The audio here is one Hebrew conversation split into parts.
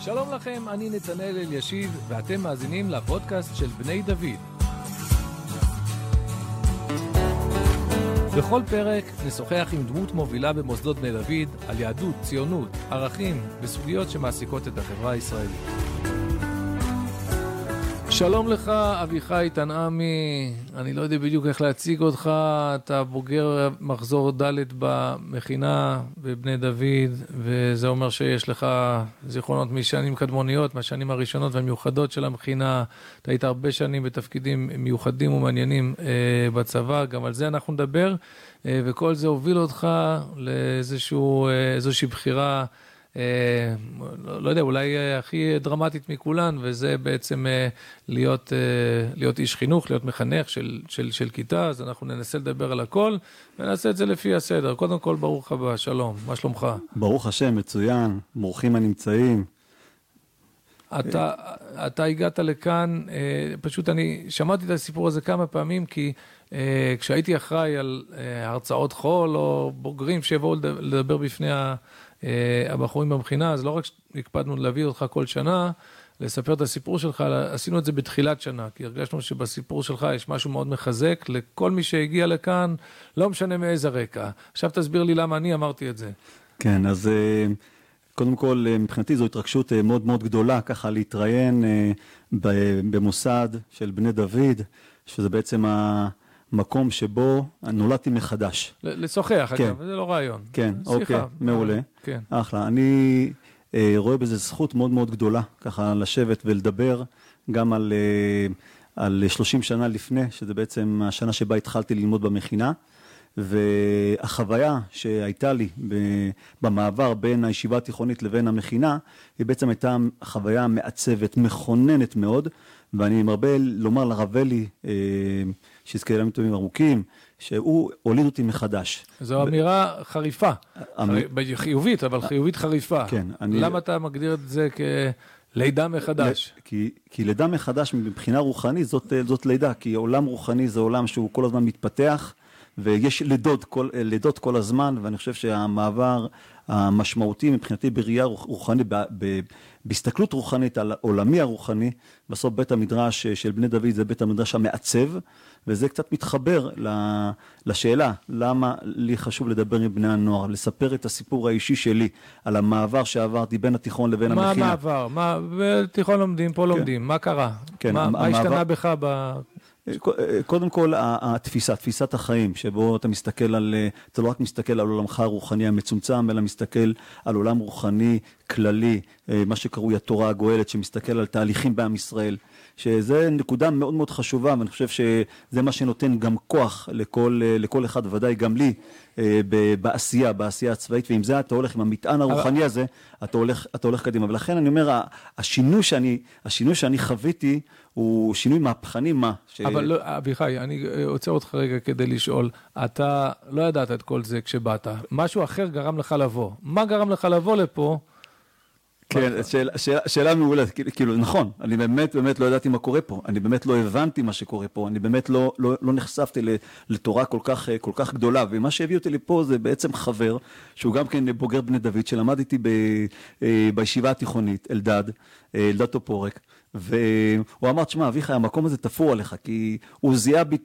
שלום לכם, אני נתנאל אלישיב, ואתם מאזינים לפודקאסט של בני דוד. בכל פרק נשוחח עם דמות מובילה במוסדות בני דוד על יהדות, ציונות, ערכים וסוגיות שמעסיקות את החברה הישראלית. שלום לך, אביחי תנעמי, אני לא יודע בדיוק איך להציג אותך, אתה בוגר מחזור ד' במכינה בבני דוד, וזה אומר שיש לך זיכרונות משנים קדמוניות, מהשנים הראשונות והמיוחדות של המכינה. אתה היית הרבה שנים בתפקידים מיוחדים ומעניינים אה, בצבא, גם על זה אנחנו נדבר, אה, וכל זה הוביל אותך לאיזושהי בחירה. אה, לא יודע, אולי אה, הכי דרמטית מכולן, וזה בעצם אה, להיות, להיות איש חינוך, להיות מחנך של, של, של כיתה, אז אנחנו ננסה לדבר על הכל, ונעשה את זה לפי הסדר. קודם כל, ברוך הבא, שלום, מה שלומך? ברוך השם, מצוין, ברוכים הנמצאים. אתה, אתה הגעת לכאן, פשוט אני שמעתי את הסיפור הזה כמה פעמים, כי כשהייתי אחראי על הרצאות חול, או בוגרים שיבואו לדבר בפני הבחורים במכינה, אז לא רק הקפדנו להביא אותך כל שנה, לספר את הסיפור שלך, עשינו את זה בתחילת שנה, כי הרגשנו שבסיפור שלך יש משהו מאוד מחזק לכל מי שהגיע לכאן, לא משנה מאיזה רקע. עכשיו תסביר לי למה אני אמרתי את זה. כן, אז אה, קודם כל, אה, מבחינתי זו התרגשות מאוד מאוד גדולה, ככה להתראיין במוסד של בני דוד, שזה בעצם ה... מקום שבו נולדתי מחדש. לשוחח, כן. אגב, זה לא רעיון. כן, שיחה. אוקיי, מעולה. כן. אחלה. אני אה, רואה בזה זכות מאוד מאוד גדולה, ככה לשבת ולדבר גם על, אה, על 30 שנה לפני, שזה בעצם השנה שבה התחלתי ללמוד במכינה. והחוויה שהייתה לי במעבר בין הישיבה התיכונית לבין המכינה, היא בעצם הייתה חוויה מעצבת, מכוננת מאוד, ואני מרבה לומר לרב אלי, אה, שיזכה ימים טובים ארוכים, שהוא הוליד אותי מחדש. זו אמירה חריפה, חיובית, אבל חיובית חריפה. כן. למה אתה מגדיר את זה כ... לידה מחדש. כי, כי לידה מחדש מבחינה רוחנית זאת, זאת לידה, כי עולם רוחני זה עולם שהוא כל הזמן מתפתח, ויש לידות כל, לידות כל הזמן, ואני חושב שהמעבר המשמעותי מבחינתי בראייה רוחנית, בהסתכלות רוחנית על עולמי הרוחני, בסוף בית המדרש של בני דוד זה בית המדרש המעצב, וזה קצת מתחבר לשאלה למה לי חשוב לדבר עם בני הנוער, לספר את הסיפור האישי שלי על המעבר שעברתי בין התיכון לבין המכינה. מה המעבר? מה, בתיכון לומדים, פה כן. לומדים, מה קרה? כן, מה, המעבר... מה השתנה בך ב... קודם כל, התפיסה, תפיסת החיים, שבו אתה מסתכל על, אתה לא רק מסתכל על עולמך הרוחני המצומצם, אלא מסתכל על עולם רוחני כללי, מה שקרוי התורה הגואלת, שמסתכל על תהליכים בעם ישראל. שזה נקודה מאוד מאוד חשובה, ואני חושב שזה מה שנותן גם כוח לכל, לכל אחד, ודאי גם לי, אה, בעשייה, בעשייה הצבאית, ועם זה אתה הולך, עם המטען הרוחני הזה, אתה הולך, אתה הולך קדימה. ולכן אני אומר, השינוי שאני, השינוי שאני חוויתי, הוא שינוי מהפכני מה. ש... אבל לא, אביחי, אני עוצר אותך רגע כדי לשאול, אתה לא ידעת את כל זה כשבאת, משהו אחר גרם לך לבוא. מה גרם לך לבוא לפה? כן, שאלה, שאלה, שאלה מעולה, כאילו, נכון, אני באמת באמת לא ידעתי מה קורה פה, אני באמת לא הבנתי מה שקורה פה, אני באמת לא, לא, לא נחשפתי לתורה כל כך, כל כך גדולה, ומה שהביא אותי לפה זה בעצם חבר, שהוא גם כן בוגר בני דוד, שלמד איתי ב, אה, בישיבה התיכונית, אלדד, אה, אלדד טופורק, והוא אמר, תשמע, אביחי, המקום הזה תפור עליך, כי הוא זיהה בי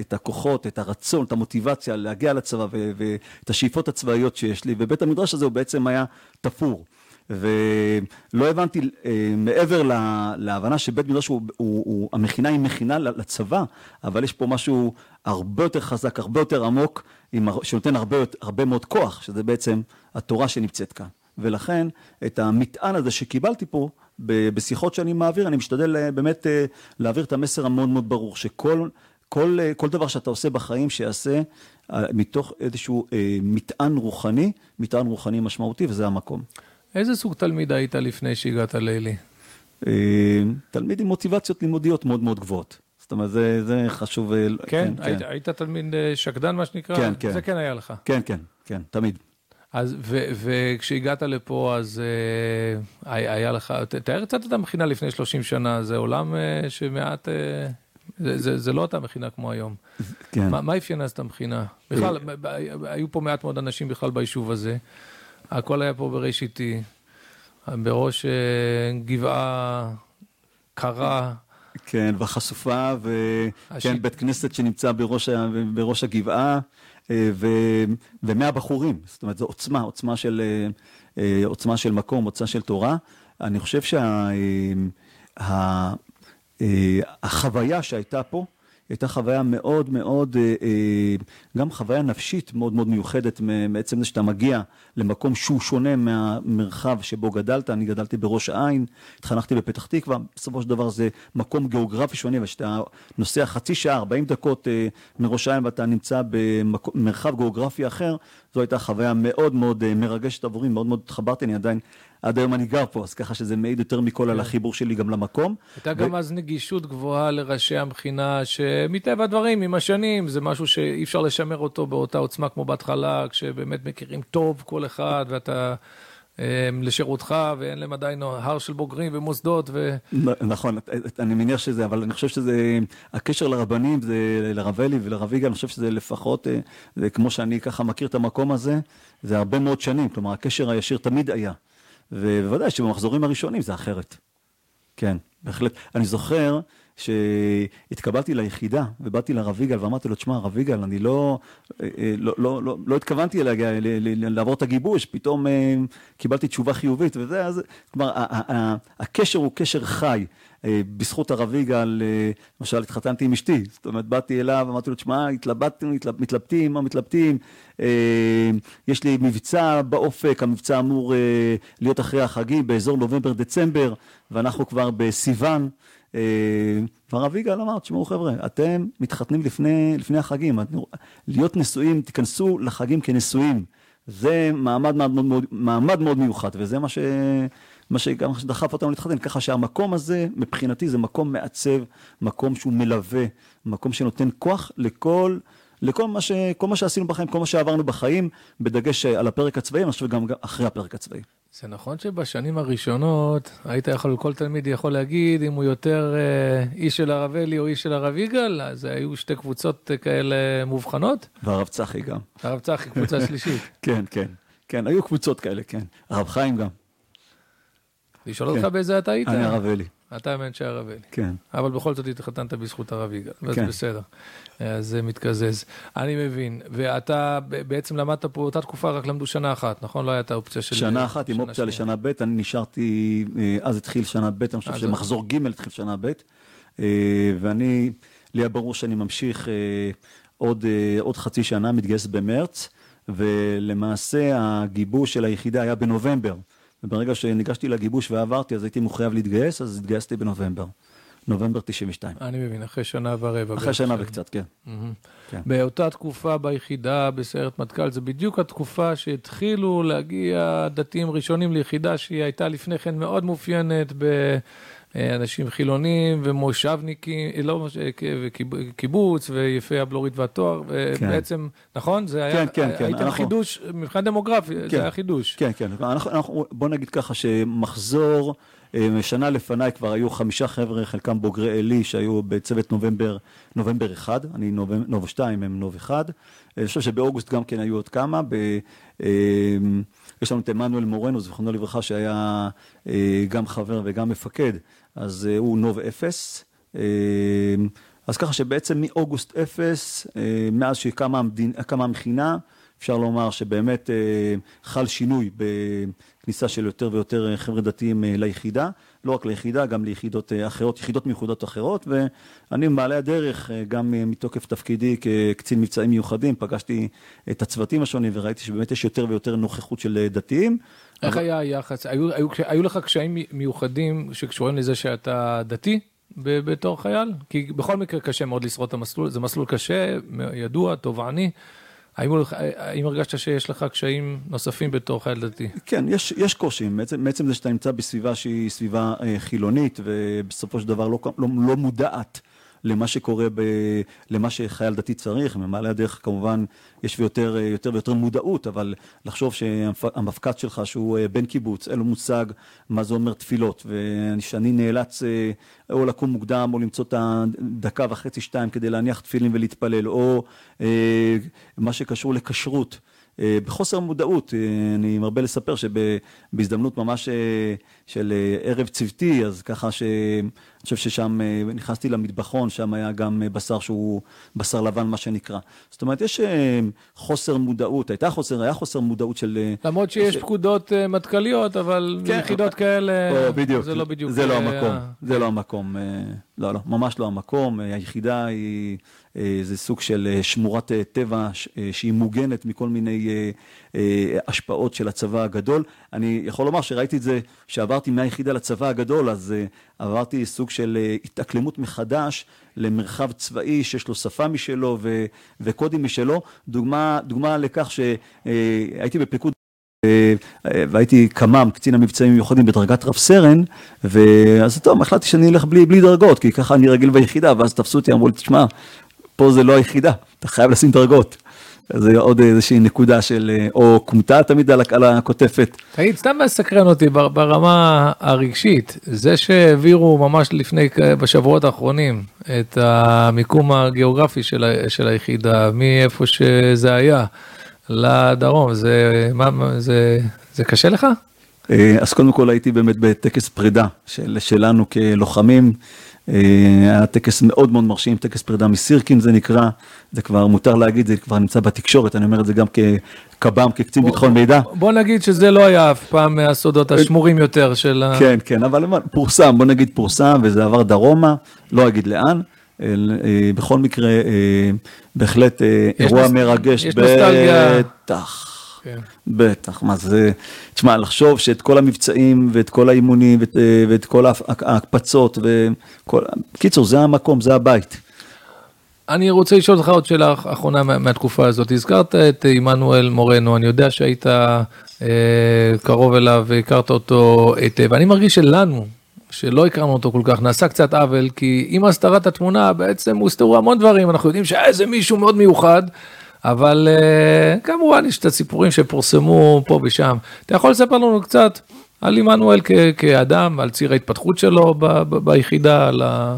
את הכוחות, את הרצון, את המוטיבציה להגיע לצבא ואת השאיפות הצבאיות שיש לי, ובית המדרש הזה הוא בעצם היה תפור. ולא הבנתי אה, מעבר להבנה שבית מדרש הוא, הוא, הוא, המכינה היא מכינה לצבא, אבל יש פה משהו הרבה יותר חזק, הרבה יותר עמוק, עם, שנותן הרבה, הרבה מאוד כוח, שזה בעצם התורה שנמצאת כאן. ולכן את המטען הזה שקיבלתי פה, בשיחות שאני מעביר, אני משתדל אה, באמת אה, להעביר את המסר המאוד מאוד ברור, שכל כל, כל דבר שאתה עושה בחיים, שיעשה מתוך איזשהו מטען רוחני, מטען רוחני משמעותי, וזה המקום. איזה סוג תלמיד היית לפני שהגעת לאלי? אה, תלמיד עם מוטיבציות לימודיות מאוד מאוד גבוהות. זאת אומרת, זה, זה חשוב. אה, כן? כן, היית, כן. היית תלמיד אה, שקדן, מה שנקרא? כן, כן. זה כן היה לך. כן, כן, כן, תמיד. אז, ו, וכשהגעת לפה, אז אה, היה לך, תאר קצת את המכינה לפני 30 שנה, זה עולם אה, שמעט, אה, זה, זה, זה לא אותה מכינה כמו היום. כן. מה, מה אפיין אז את המכינה? בכלל, היו פה מעט מאוד אנשים בכלל ביישוב הזה. הכל היה פה בראשיתי. בראש גבעה קרה. כן, וחשופה, וכן, בית כנסת שנמצא בראש, בראש הגבעה, ומאה בחורים, זאת אומרת, זו עוצמה, עוצמה של, עוצמה של מקום, עוצמה של תורה. אני חושב שהחוויה שה, שהייתה פה, הייתה חוויה מאוד מאוד, אה, אה, גם חוויה נפשית מאוד מאוד מיוחדת מעצם זה שאתה מגיע למקום שהוא שונה מהמרחב שבו גדלת, אני גדלתי בראש העין, התחנכתי בפתח תקווה, בסופו של דבר זה מקום גיאוגרפי שונה, ושאתה נוסע חצי שעה, 40 דקות אה, מראש העין ואתה נמצא במרחב גיאוגרפי אחר, זו הייתה חוויה מאוד מאוד מרגשת עבורי, מאוד מאוד התחברתי, אני עדיין עד היום אני גר פה, אז ככה שזה מעיד יותר מכל על כן. החיבור שלי גם למקום. הייתה גם אז נגישות גבוהה לראשי המכינה, שמטבע הדברים, עם השנים, זה משהו שאי אפשר לשמר אותו באותה עוצמה כמו בהתחלה, כשבאמת מכירים טוב כל אחד, ואתה... אמ, לשירותך, ואין להם עדיין הר של בוגרים ומוסדות. ו... נכון, אני מניח שזה, אבל אני חושב שזה, הקשר לרבנים, זה לרב אלי ולרב יגאל, אני חושב שזה לפחות, אה, זה כמו שאני ככה מכיר את המקום הזה, זה הרבה מאוד שנים, כלומר הקשר הישיר תמיד היה. ובוודאי שבמחזורים הראשונים זה אחרת. כן, בהחלט. אני זוכר שהתקבלתי ליחידה ובאתי לרב יגאל ואמרתי לו, תשמע, רב יגאל, אני לא, אה, אה, לא, לא, לא, לא התכוונתי להגיע, לעבור את הגיבוש, פתאום אה, קיבלתי תשובה חיובית וזה, אז, כלומר, הקשר הוא קשר חי. בזכות הרב יגאל, למשל, התחתנתי עם אשתי, זאת אומרת, באתי אליו, אמרתי לו, תשמע, התלבטנו, מתלבטים, מה מתלבטים, יש לי מבצע באופק, המבצע אמור להיות אחרי החגים, באזור נובמבר-דצמבר, ואנחנו כבר בסיוון. והרב יגאל אמר, תשמעו חבר'ה, אתם מתחתנים לפני, לפני החגים, להיות נשואים, תיכנסו לחגים כנשואים. זה מעמד מאוד מאוד, מעמד מאוד מיוחד, וזה מה, ש, מה שגם דחף אותנו להתחתן, ככה שהמקום הזה, מבחינתי זה מקום מעצב, מקום שהוא מלווה, מקום שנותן כוח לכל, לכל מה, ש, כל מה שעשינו בחיים, כל מה שעברנו בחיים, בדגש על הפרק הצבאי, אני חושב גם אחרי הפרק הצבאי. זה נכון שבשנים הראשונות היית יכול, כל תלמיד יכול להגיד אם הוא יותר אה, איש של הרב אלי או איש של הרב יגאל, אז היו שתי קבוצות אה, כאלה מובחנות. והרב צחי גם. הרב צחי, קבוצה שלישית. כן, כן, כן, היו קבוצות כאלה, כן. הרב חיים גם. לשאול אותך כן. באיזה אתה היית? אני הרב אלי. אתה האמן שהרב אלי. כן. אבל בכל זאת התחתנת בזכות הרב יגאל, אז כן. בסדר. אז זה מתקזז. אני מבין. ואתה בעצם למדת פה, אותה תקופה רק למדו שנה אחת, נכון? לא הייתה אופציה של... שנה אחת עם אופציה לשנה ב', אני נשארתי, אה, אז התחיל שנה ב', אני חושב שמחזור ג' התחיל שנה ב', אה, ואני, לי היה ברור שאני ממשיך אה, עוד, עוד חצי שנה, מתגייס במרץ, ולמעשה הגיבוש של היחידה היה בנובמבר. וברגע שניגשתי לגיבוש ועברתי, אז הייתי מחויב להתגייס, אז התגייסתי בנובמבר. נובמבר 92. אני מבין, אחרי שנה ורבע. אחרי שנה וקצת, כן. כן. באותה תקופה ביחידה, בסיירת מטכ"ל, זה בדיוק התקופה שהתחילו להגיע דתיים ראשונים ליחידה שהיא הייתה לפני כן מאוד מאופיינת ב... אנשים חילונים ומושבניקים, לא, וקיבוץ ויפי הבלורית והתואר, כן. בעצם, נכון? זה היה, כן, כן, כן. הייתם אנחנו... חידוש, מבחינה דמוגרפית, כן, זה היה חידוש. כן, כן, אנחנו, אנחנו, בוא נגיד ככה שמחזור, אה, שנה לפניי כבר היו חמישה חבר'ה, חלקם בוגרי עלי, שהיו בצוות נובמבר, נובמבר 1, אני נובמבר, נוב 2, הם נוב 1. אני חושב שבאוגוסט גם כן היו עוד כמה. ב, אה, יש לנו את עמנואל מורנו, זיכרונו לברכה, שהיה אה, גם חבר וגם מפקד, אז אה, הוא נוב אפס. אה, אז ככה שבעצם מאוגוסט אפס, מאז שקמה המכינה, אפשר לומר שבאמת חל שינוי בכניסה של יותר ויותר חבר'ה דתיים ליחידה. לא רק ליחידה, גם ליחידות אה, אחרות, יחידות מיוחדות אחרות, ואני במעלה הדרך, אה, גם אה, מתוקף תפקידי כקצין מבצעים מיוחדים, פגשתי את הצוותים השונים וראיתי שבאמת יש יותר ויותר נוכחות של דתיים. איך אבל... היה היחס? היו, היו, היו לך קשיים מיוחדים שקשורים לזה שאתה דתי? בתור חייל? כי בכל מקרה קשה מאוד לשרוד את המסלול, זה מסלול קשה, ידוע, תובעני. האם, האם הרגשת שיש לך קשיים נוספים בתור חייל דתי? כן, יש, יש קושי, מעצם, מעצם זה שאתה נמצא בסביבה שהיא סביבה אה, חילונית ובסופו של דבר לא, לא, לא מודעת למה שקורה, ב, למה שחייל דתי צריך, ממעלה הדרך כמובן יש יותר, יותר ויותר מודעות, אבל לחשוב שהמפקד שלך שהוא אה, בן קיבוץ, אין לו מושג מה זה אומר תפילות, ושאני נאלץ אה, או לקום מוקדם או למצוא את הדקה וחצי, שתיים כדי להניח תפילין ולהתפלל, או אה, מה שקשור לכשרות. בחוסר מודעות, אני מרבה לספר שבהזדמנות ממש של ערב צוותי, אז ככה שאני חושב ששם נכנסתי למטבחון, שם היה גם בשר שהוא בשר לבן, מה שנקרא. זאת אומרת, יש חוסר מודעות, הייתה חוסר, היה חוסר מודעות של... למרות שיש. פקודות מטכ"ליות, אבל כן, יחידות כאלה, או, בדיוק, זה לא בדיוק... זה לא המקום, זה לא המקום, לא, לא, ממש לא המקום, היחידה היא... אה, זה סוג של אה, שמורת אה, טבע שהיא מוגנת מכל מיני השפעות של הצבא הגדול. אני יכול לומר שראיתי את זה, כשעברתי מהיחידה לצבא הגדול, אז עברתי סוג של התאקלמות מחדש למרחב צבאי שיש לו שפה משלו וקודים משלו. דוגמה לכך שהייתי בפיקוד והייתי קמ"ם, קצין המבצעים מיוחדים בדרגת רב סרן, ואז טוב, החלטתי שאני אלך בלי, בלי דרגות, כי ככה אני רגיל ביחידה, ואז תפסו אותי, אמרו לי, תשמע, פה זה לא היחידה, אתה חייב לשים דרגות. זה עוד איזושהי נקודה של, או כמותה תמיד על הכותפת. תגיד, סתם מסקרן אותי ברמה הרגשית, זה שהעבירו ממש לפני, בשבועות האחרונים, את המיקום הגיאוגרפי של, של היחידה, מאיפה שזה היה, לדרום, זה, מה, זה, זה קשה לך? אה, אז קודם כל הייתי באמת בטקס פרידה של, שלנו כלוחמים. אה, היה טקס מאוד מאוד מרשים, טקס פרידה מסירקין זה נקרא, זה כבר מותר להגיד, זה כבר נמצא בתקשורת, אני אומר את זה גם כקב"ם, כקצין ביטחון מידע. בוא נגיד שזה לא היה אף פעם מהסודות השמורים יותר של ה... כן, כן, אבל פורסם, בוא נגיד פורסם, וזה עבר דרומה, לא אגיד לאן. אה, בכל מקרה, בהחלט אירוע מרגש, בטח. כן. בטח, מה זה, תשמע, לחשוב שאת כל המבצעים ואת כל האימונים ואת, ואת כל ההקפצות וכל, בקיצור, זה המקום, זה הבית. אני רוצה לשאול אותך עוד שאלה אחרונה מהתקופה הזאת. הזכרת את עמנואל מורנו, אני יודע שהיית אה, קרוב אליו והכרת אותו היטב. אני מרגיש שלנו, שלא הכרנו אותו כל כך, נעשה קצת עוול, כי עם הסתרת התמונה בעצם הוסתרו המון דברים, אנחנו יודעים שהיה איזה מישהו מאוד מיוחד. אבל uh, כמובן יש את הסיפורים שפורסמו פה ושם. אתה יכול לספר לנו קצת על עמנואל כאדם, על ציר ההתפתחות שלו ב- ב- ביחידה, על ה...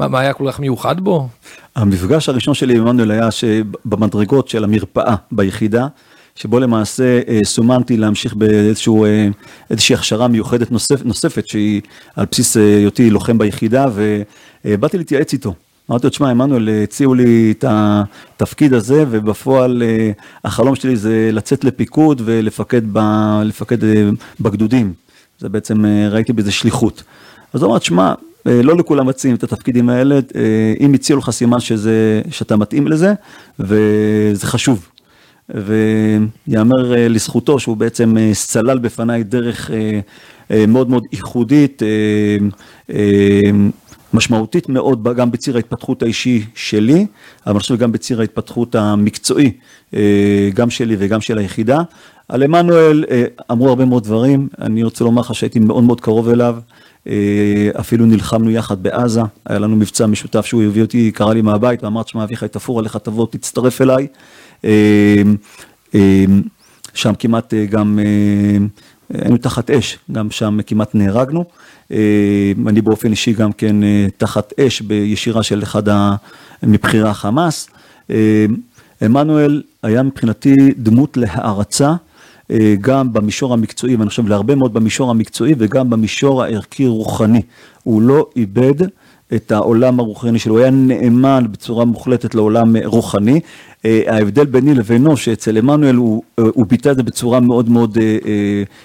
מה, מה היה כל כך מיוחד בו? המפגש הראשון שלי עם עמנואל היה שבמדרגות של המרפאה ביחידה, שבו למעשה אה, סומנתי להמשיך באיזושהי אה, הכשרה מיוחדת נוספ, נוספת, שהיא על בסיס אה, היותי לוחם ביחידה, ובאתי להתייעץ איתו. אמרתי לו, תשמע, עמנואל, הציעו לי את התפקיד הזה, ובפועל החלום שלי זה לצאת לפיקוד ולפקד ב, לפקד בגדודים. זה בעצם, ראיתי בזה שליחות. אז הוא אמר, תשמע, לא לכולם מציעים את התפקידים האלה, אם הציעו לך סימן שזה, שאתה מתאים לזה, וזה חשוב. ויאמר לזכותו שהוא בעצם סלל בפניי דרך מאוד מאוד ייחודית, משמעותית מאוד גם בציר ההתפתחות האישי שלי, אבל אני חושב גם בציר ההתפתחות המקצועי, אה, גם שלי וגם של היחידה. על עמנואל אה, אמרו הרבה מאוד דברים, אני רוצה לומר לך שהייתי מאוד מאוד קרוב אליו, אה, אפילו נלחמנו יחד בעזה, היה לנו מבצע משותף שהוא הביא אותי, קרא לי מהבית ואמר, תשמע אביחי תפור עליך תבוא, תצטרף אליי. שם כמעט גם, היינו תחת אש, גם שם כמעט נהרגנו. אה, אני באופן אישי גם כן אה, תחת אש בישירה של אחד מבכירי החמאס. אה, עמנואל היה מבחינתי דמות להערצה, גם במישור המקצועי, ואני חושב להרבה מאוד במישור המקצועי וגם במישור הערכי-רוחני. הוא לא איבד את העולם הרוחני שלו, הוא היה נאמן בצורה מוחלטת לעולם רוחני. ההבדל ביני לבינו, שאצל עמנואל הוא, הוא ביטא את זה בצורה מאוד מאוד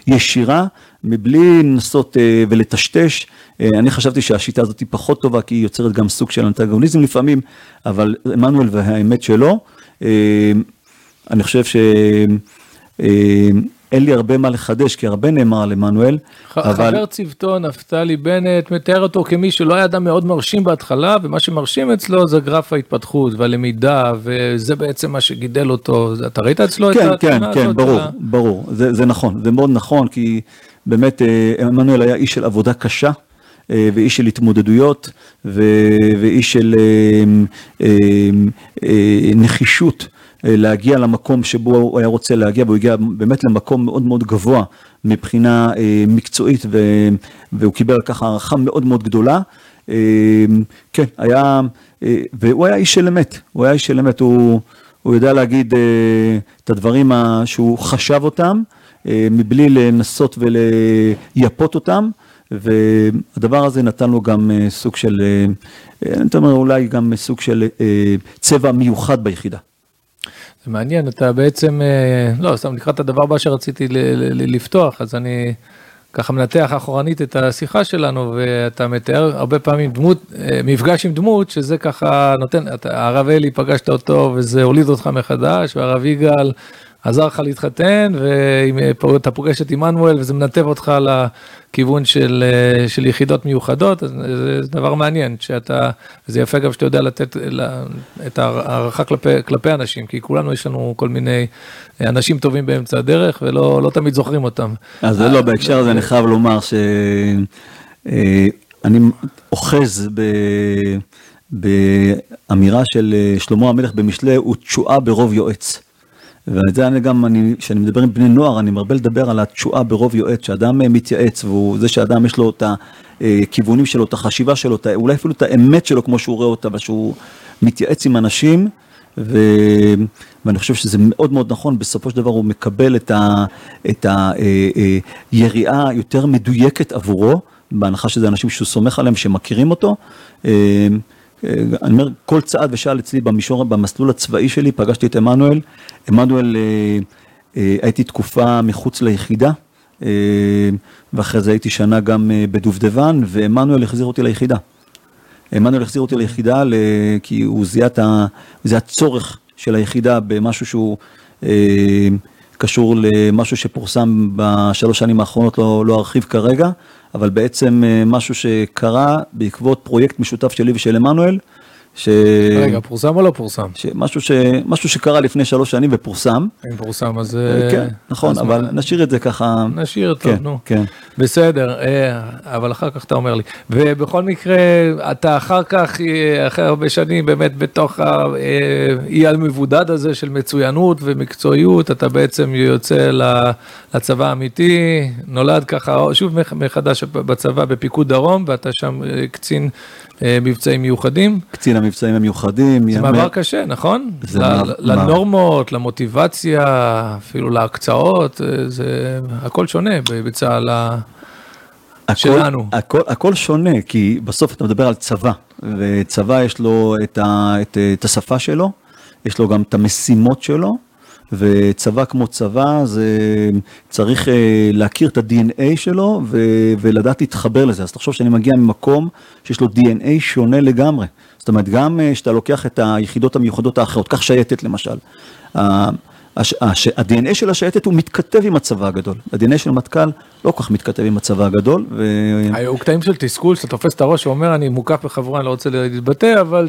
ישירה, מבלי לנסות אה, ולטשטש. אה, אני חשבתי שהשיטה הזאת היא פחות טובה, כי היא יוצרת גם סוג של אנטגוניזם לפעמים, אבל עמנואל והאמת שלו, אה, אני חושב ש... אין לי הרבה מה לחדש, כי הרבה נאמר על עמנואל, אבל... חבר צוותו, נפתלי בנט, מתאר אותו כמי שלא היה אדם מאוד מרשים בהתחלה, ומה שמרשים אצלו זה גרף ההתפתחות והלמידה, וזה בעצם מה שגידל אותו. אתה ראית אצלו כן, את התמונה כן, כן, ברור, לה... ברור, זה, זה נכון, זה מאוד נכון, כי באמת אה, עמנואל היה איש של עבודה קשה. אה, ואיש של התמודדויות ואיש של אה, נחישות להגיע למקום שבו הוא היה רוצה להגיע, והוא הגיע באמת למקום מאוד מאוד גבוה מבחינה מקצועית, והוא קיבל כך הערכה מאוד מאוד גדולה. כן, היה, והוא היה איש של אמת, הוא היה איש של אמת, הוא... הוא יודע להגיד אה, את הדברים שהוא חשב אותם, אה, מבלי לנסות ולייפות אותם, והדבר הזה נתן לו גם אה, סוג של, אה, אה אני אומר אולי גם סוג של אה, צבע מיוחד ביחידה. מעניין, אתה בעצם, אה, לא, סתם לקראת הדבר הבא שרציתי לפתוח, אז אני ככה מנתח אחורנית את השיחה שלנו, ואתה מתאר הרבה פעמים דמות, אה, מפגש עם דמות, שזה ככה נותן, הרב אלי, פגשת אותו וזה הוליד אותך מחדש, והרב יגאל עזר לך להתחתן, ואתה פוגש את עמנואל וזה מנתב אותך לכיוון של, אה, של יחידות מיוחדות, זה דבר מעניין, שאתה, זה יפה גם שאתה יודע לתת את ההערכה כלפי, כלפי אנשים, כי כולנו יש לנו כל מיני אנשים טובים באמצע הדרך, ולא לא תמיד זוכרים אותם. אז זה לא, בהקשר הזה אני חייב לומר שאני אה, אוחז ב... באמירה של אה, שלמה המלך במשלי, הוא תשועה ברוב יועץ. ועל זה אני גם, כשאני מדבר עם בני נוער, אני מרבה לדבר על התשואה ברוב יועץ, שאדם אה, מתייעץ, והוא זה שאדם יש לו את הכיוונים שלו, את החשיבה שלו, אולי אפילו את האמת שלו כמו שהוא רואה אותה, ושהוא מתייעץ עם אנשים, ו... ואני חושב שזה מאוד מאוד נכון, בסופו של דבר הוא מקבל את היריעה אה, אה, יותר מדויקת עבורו, בהנחה שזה אנשים שהוא סומך עליהם, שמכירים אותו. אה, אני אומר, כל צעד ושעל אצלי במישור, במסלול הצבאי שלי, פגשתי את עמנואל. עמנואל, אה, אה, הייתי תקופה מחוץ ליחידה, ואחרי זה הייתי שנה גם בדובדבן, ועמנואל החזיר אותי ליחידה. עמנואל החזיר אותי ליחידה כי הוא זיהה את הצורך של היחידה במשהו שהוא קשור למשהו שפורסם בשלוש שנים האחרונות, לא, לא ארחיב כרגע. אבל בעצם אה, משהו שקרה בעקבות פרויקט משותף שלי ושל עמנואל. ש... רגע, פורסם או לא פורסם? משהו, ש... משהו שקרה לפני שלוש שנים ופורסם. אם פורסם אז... אה, כן, נכון, אז אבל מה... נשאיר את זה ככה. נשאיר, טוב, כן, נו. כן. בסדר, אה, אבל אחר כך אתה אומר לי. ובכל מקרה, אתה אחר כך, אחרי הרבה שנים, באמת בתוך האי המבודד הזה של מצוינות ומקצועיות, אתה בעצם יוצא לצבא האמיתי, נולד ככה, שוב מחדש בצבא בפיקוד דרום, ואתה שם קצין אה, מבצעים מיוחדים. קצין המבצעים המיוחדים. זה מעבר קשה, נכון? זה לנורמות, למוטיבציה, אפילו להקצאות, אה, זה הכל שונה בצה"ל שלנו. הכל, הכל שונה, כי בסוף אתה מדבר על צבא, וצבא יש לו את, ה, את, את השפה שלו, יש לו גם את המשימות שלו, וצבא כמו צבא, זה צריך אה, להכיר את ה-DNA שלו ו- ולדעת להתחבר לזה. אז תחשוב שאני מגיע ממקום שיש לו DNA שונה לגמרי. זאת אומרת, גם כשאתה לוקח את היחידות המיוחדות האחרות, קח שייטת למשל. ה-DNA של השייטת הוא מתכתב עם הצבא הגדול, ה-DNA של מטכ"ל לא כל כך מתכתב עם הצבא הגדול. היו קטעים של תסכול שאתה תופס את הראש ואומר אני מוקף בחבורה, אני לא רוצה להתבטא, אבל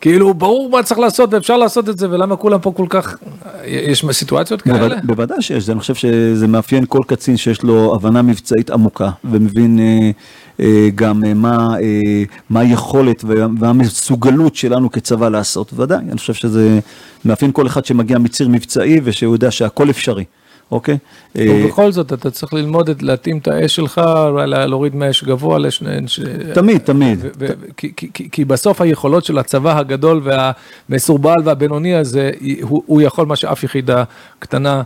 כאילו ברור מה צריך לעשות ואפשר לעשות את זה ולמה כולם פה כל כך, יש סיטואציות כאלה? בוודאי שיש, אני חושב שזה מאפיין כל קצין שיש לו הבנה מבצעית עמוקה ומבין אה, גם אה, מה, אה, מה היכולת והמסוגלות שלנו כצבא לעשות, ודאי, אני חושב שזה מאפיין כל אחד שמגיע מציר מבצעי ושהוא יודע שהכל אפשרי. אוקיי? ובכל זאת אתה צריך ללמוד את להתאים את האש שלך, להוריד מהאש גבוה לשני... תמיד, תמיד. כי בסוף היכולות של הצבא הגדול והמסורבל והבינוני הזה, הוא יכול מה שאף יחידה קטנה אה,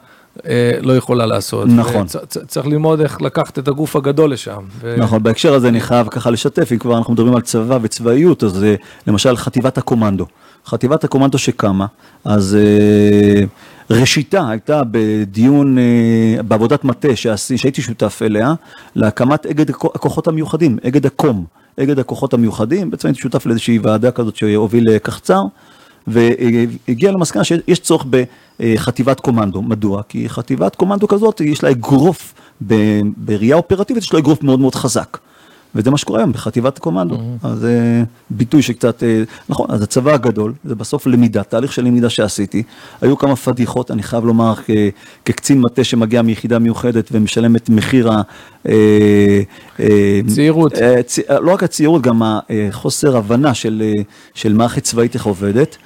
לא יכולה לעשות. נכון. צריך ללמוד איך לקחת את הגוף הגדול לשם. נכון, בהקשר הזה אני חייב ככה לשתף, אם כבר אנחנו מדברים על צבא וצבאיות, אז אה, למשל חטיבת הקומנדו. חטיבת הקומנדו שקמה, אז אה, ראשיתה הייתה בדיון, אה, בעבודת מטה שהייתי שותף אליה, להקמת אגד הכוחות המיוחדים, אגד הקום, אגד הכוחות המיוחדים, בעצם הייתי שותף לאיזושהי ועדה כזאת שהוביל קחצר, והגיע למסקנה שיש צורך בחטיבת קומנדו. מדוע? כי חטיבת קומנדו כזאת, יש לה אגרוף, בראייה אופרטיבית יש לה אגרוף מאוד מאוד חזק. וזה מה שקורה היום בחטיבת קומנדו. Mm-hmm. אז זה ביטוי שקצת, אה, נכון, אז הצבא הגדול, זה בסוף למידה, תהליך של למידה שעשיתי. היו כמה פדיחות, אני חייב לומר, כקצין מטה שמגיע מיחידה מיוחדת ומשלם את מחיר ה... אה, אה, צעירות. לא רק הצעירות, גם החוסר הבנה של, של מערכת צבאית איך עובדת.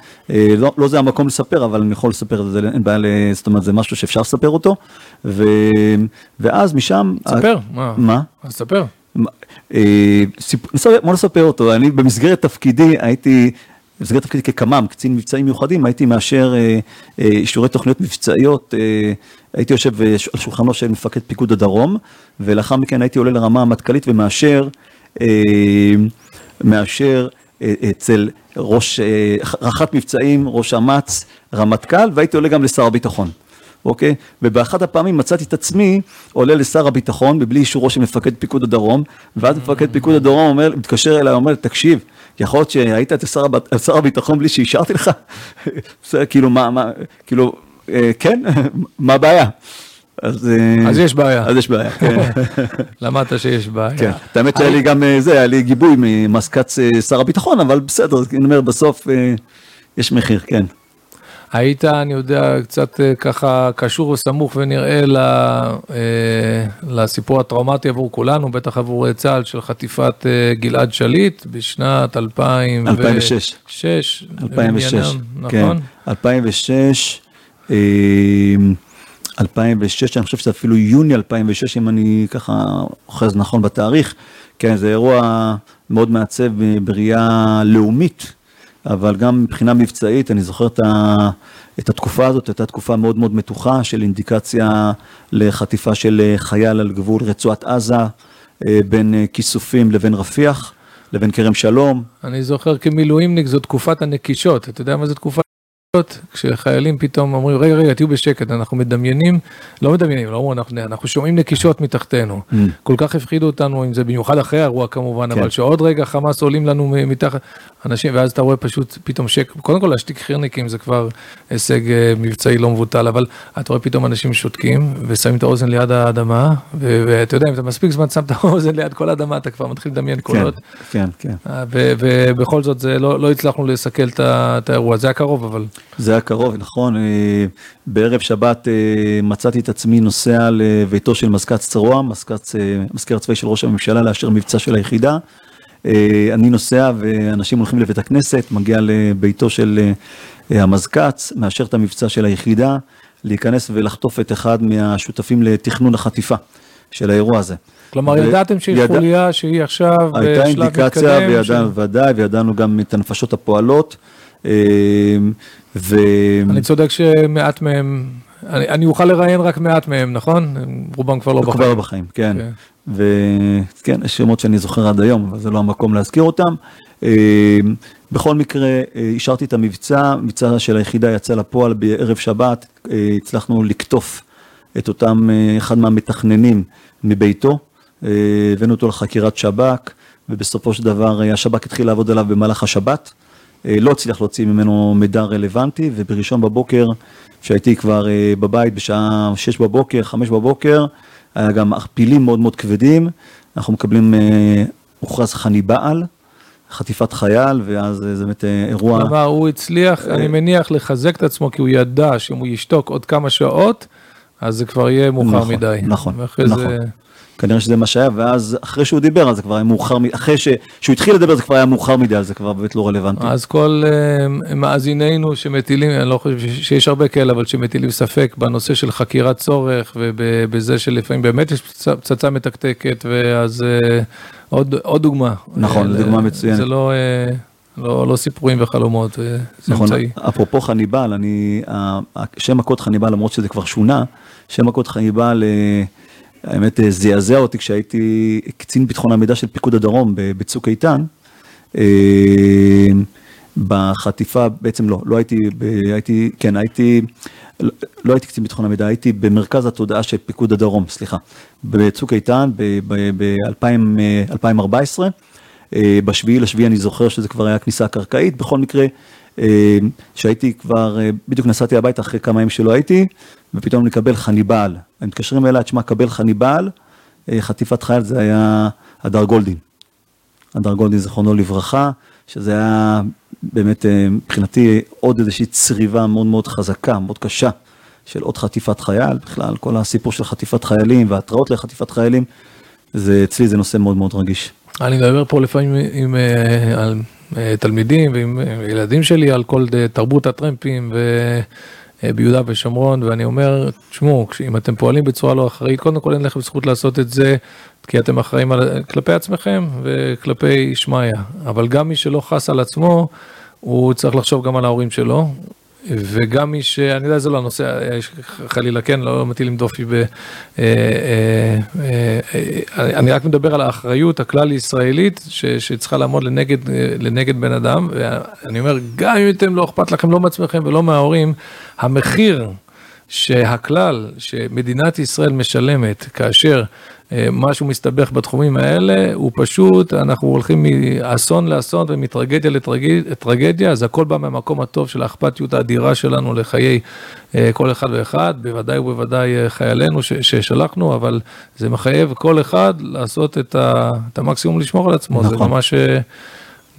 לא, לא זה המקום לספר, אבל אני יכול לספר את זה, אין בעיה, זאת אומרת, זה משהו שאפשר לספר אותו. ו, ואז משם... ספר, מה? מה? ספר. אה, בוא נספר אותו, אני במסגרת תפקידי הייתי במסגרת תפקידי כקמ"ם, קצין מבצעים מיוחדים, הייתי מאשר אה, אה, אישורי תוכניות מבצעיות, אה, הייתי יושב על שולחנו של מפקד פיקוד הדרום, ולאחר מכן הייתי עולה לרמה המטכ"לית ומאשר, מאשר אצל ראש, רח"ט מבצעים, ראש אמ"ץ, רמטכ"ל, והייתי עולה גם לשר הביטחון. אוקיי? ובאחת הפעמים מצאתי את עצמי עולה לשר הביטחון בבלי אישורו של מפקד פיקוד הדרום, ואז מפקד פיקוד הדרום אומר, מתקשר אליי, אומר, תקשיב, יכול להיות שהיית שר, שר הביטחון בלי שאישרתי לך? כאילו, מה, מה, כאילו, אה, כן, מה הבעיה? אז, אה, אז יש בעיה. אז יש בעיה, כן. למדת שיש בעיה. כן, האמת שהיה לי גם אה, זה, היה לי גיבוי ממזכ"ץ שר הביטחון, אבל בסדר, אני אומר, בסוף יש מחיר, כן. היית, אני יודע, קצת אה, ככה קשור וסמוך ונראה אה, לסיפור הטראומטי עבור כולנו, בטח עבור צה"ל, של חטיפת אה, גלעד שליט בשנת 2006. 2006. 2006, כן. 2006. 2006, אני חושב שזה אפילו יוני 2006, אם אני ככה אוחז נכון בתאריך. כן, זה אירוע מאוד מעצב בראייה לאומית. אבל גם מבחינה מבצעית, אני זוכר את, ה, את התקופה הזאת, הייתה תקופה מאוד מאוד מתוחה של אינדיקציה לחטיפה של חייל על גבול רצועת עזה, אה, בין אה, כיסופים לבין רפיח, לבין כרם שלום. אני זוכר כמילואימניק זו תקופת הנקישות, אתה יודע מה זה תקופת כשחיילים פתאום אומרים, רגע, רגע, תהיו בשקט, אנחנו מדמיינים, לא מדמיינים, לא אנחנו, אנחנו שומעים נקישות מתחתנו. Mm. כל כך הפחידו אותנו, אם זה במיוחד אחרי האירוע כמובן, כן. אבל שעוד רגע חמאס עולים לנו מתחת, אנשים, ואז אתה רואה פשוט פתאום שקט, קודם כל להשתיק חירניקים זה כבר הישג אה, מבצעי לא מבוטל, אבל אתה רואה פתאום אנשים שותקים ושמים את האוזן ליד האדמה, ואתה יודע, אם אתה מספיק זמן שם את האוזן ליד כל האדמה, אתה כבר מתחיל לדמיין קולות. כן, כן. כן. ובכל זאת, זה לא, לא הצלחנו לסכל את האירוע, זה היה קרוב, אבל... זה היה קרוב, נכון. אה, בערב שבת אה, מצאתי את עצמי נוסע לביתו של מזכ"ץ צרוע, מזכיר הצבאי של ראש הממשלה, לאשר מבצע של היחידה. אה, אני נוסע ואנשים הולכים לבית הכנסת, מגיע לביתו של המזכ"ץ, מאשר את המבצע של היחידה, להיכנס ולחטוף את אחד מהשותפים לתכנון החטיפה של האירוע הזה. כלומר, ידעתם שהיא ידע... חוליה שהיא עכשיו בשלב מתקדם? הייתה אינדיקציה, וידענו, ש... ודאי, וידענו גם את הנפשות הפועלות. ו... אני צודק שמעט מהם, אני, אני אוכל לראיין רק מעט מהם, נכון? רובם כבר לא בחיים. כבר בחיים, כן. כן. וכן, יש שמות שאני זוכר עד היום, אבל זה לא המקום להזכיר אותם. אה, בכל מקרה, אה, אישרתי את המבצע, מבצע של היחידה יצא לפועל בערב שבת, אה, הצלחנו לקטוף את אותם, אחד מהמתכננים מביתו, הבאנו אותו לחקירת שב"כ, ובסופו של דבר השב"כ התחיל לעבוד עליו במהלך השבת. אה, לא הצליח להוציא ממנו מידע רלוונטי, ובראשון בבוקר, כשהייתי כבר אה, בבית בשעה 6 בבוקר, 5 בבוקר, היה גם פילים מאוד מאוד כבדים, אנחנו מקבלים, אה, הוכרז חניבעל, חטיפת חייל, ואז זה באמת אירוע... כלומר, הוא הצליח, אני מניח, לחזק את עצמו, כי הוא ידע שאם הוא ישתוק עוד כמה שעות, אז זה כבר יהיה מאוחר נכון, מדי. נכון, נכון. זה... כנראה שזה מה שהיה, ואז אחרי שהוא דיבר, אז זה כבר היה מאוחר, אחרי ש... שהוא התחיל לדבר זה כבר היה מאוחר מדי, אז זה כבר באמת לא רלוונטי. אז כל uh, מאזינינו שמטילים, אני לא חושב שיש הרבה כאלה, אבל שמטילים ספק בנושא של חקירת צורך, ובזה שלפעמים באמת יש פצצה, פצצה מתקתקת, ואז uh, עוד, עוד דוגמה. נכון, זו דוגמה מצוינת. זה לא... Uh, לא, לא סיפורים וחלומות, זה נכון, אמצעי. אפרופו חניבל, אני, שם הקוד חניבל, למרות שזה כבר שונה, שם הקוד חניבל האמת אה, זעזע אותי כשהייתי קצין ביטחון המידע של פיקוד הדרום בצוק איתן. אה, בחטיפה, בעצם לא, לא הייתי, הייתי, כן, הייתי, לא, לא הייתי קצין ביטחון המידע, הייתי במרכז התודעה של פיקוד הדרום, סליחה, בצוק איתן ב-2014. אה, בשביעי לשביעי אני זוכר שזה כבר היה כניסה קרקעית, בכל מקרה, שהייתי כבר, בדיוק נסעתי הביתה אחרי כמה ימים שלא הייתי, ופתאום לקבל חניבעל. הם מתקשרים אליי, תשמע, קבל חניבעל, אה, חטיפת חייל זה היה הדר גולדין. הדר גולדין, זכרונו לברכה, שזה היה באמת אה, מבחינתי עוד איזושהי צריבה מאוד מאוד חזקה, מאוד קשה, של עוד חטיפת חייל, בכלל כל הסיפור של חטיפת חיילים והתראות לחטיפת חיילים, זה אצלי זה נושא מאוד מאוד רגיש. אני מדבר פה לפעמים עם, אה, על תלמידים ועם ילדים שלי על כל תרבות הטרמפים ו... אה, ביהודה ושומרון, ואני אומר, תשמעו, אם אתם פועלים בצורה לא אחראית, קודם כל אין לכם זכות לעשות את זה, כי אתם אחראים על, כלפי עצמכם וכלפי שמעיה, אבל גם מי שלא חס על עצמו, הוא צריך לחשוב גם על ההורים שלו, וגם מי ש... אני יודע, זה לא הנושא, חלילה כן, לא מטילים דופי ב... אה, אה, אה, אני רק מדבר על האחריות הכלל ישראלית שצריכה לעמוד לנגד, לנגד בן אדם, ואני אומר, גם אם אתם לא אכפת לכם לא מעצמכם ולא מההורים, המחיר שהכלל שמדינת ישראל משלמת כאשר משהו מסתבך בתחומים האלה, הוא פשוט, אנחנו הולכים מאסון לאסון ומטרגדיה לטרגדיה, אז הכל בא מהמקום הטוב של האכפתיות האדירה שלנו לחיי אה, כל אחד ואחד, בוודאי ובוודאי אה, חיילינו ששלחנו, אבל זה מחייב כל אחד לעשות את, המקסימום לשמור על עצמו, נכון. זה ממש...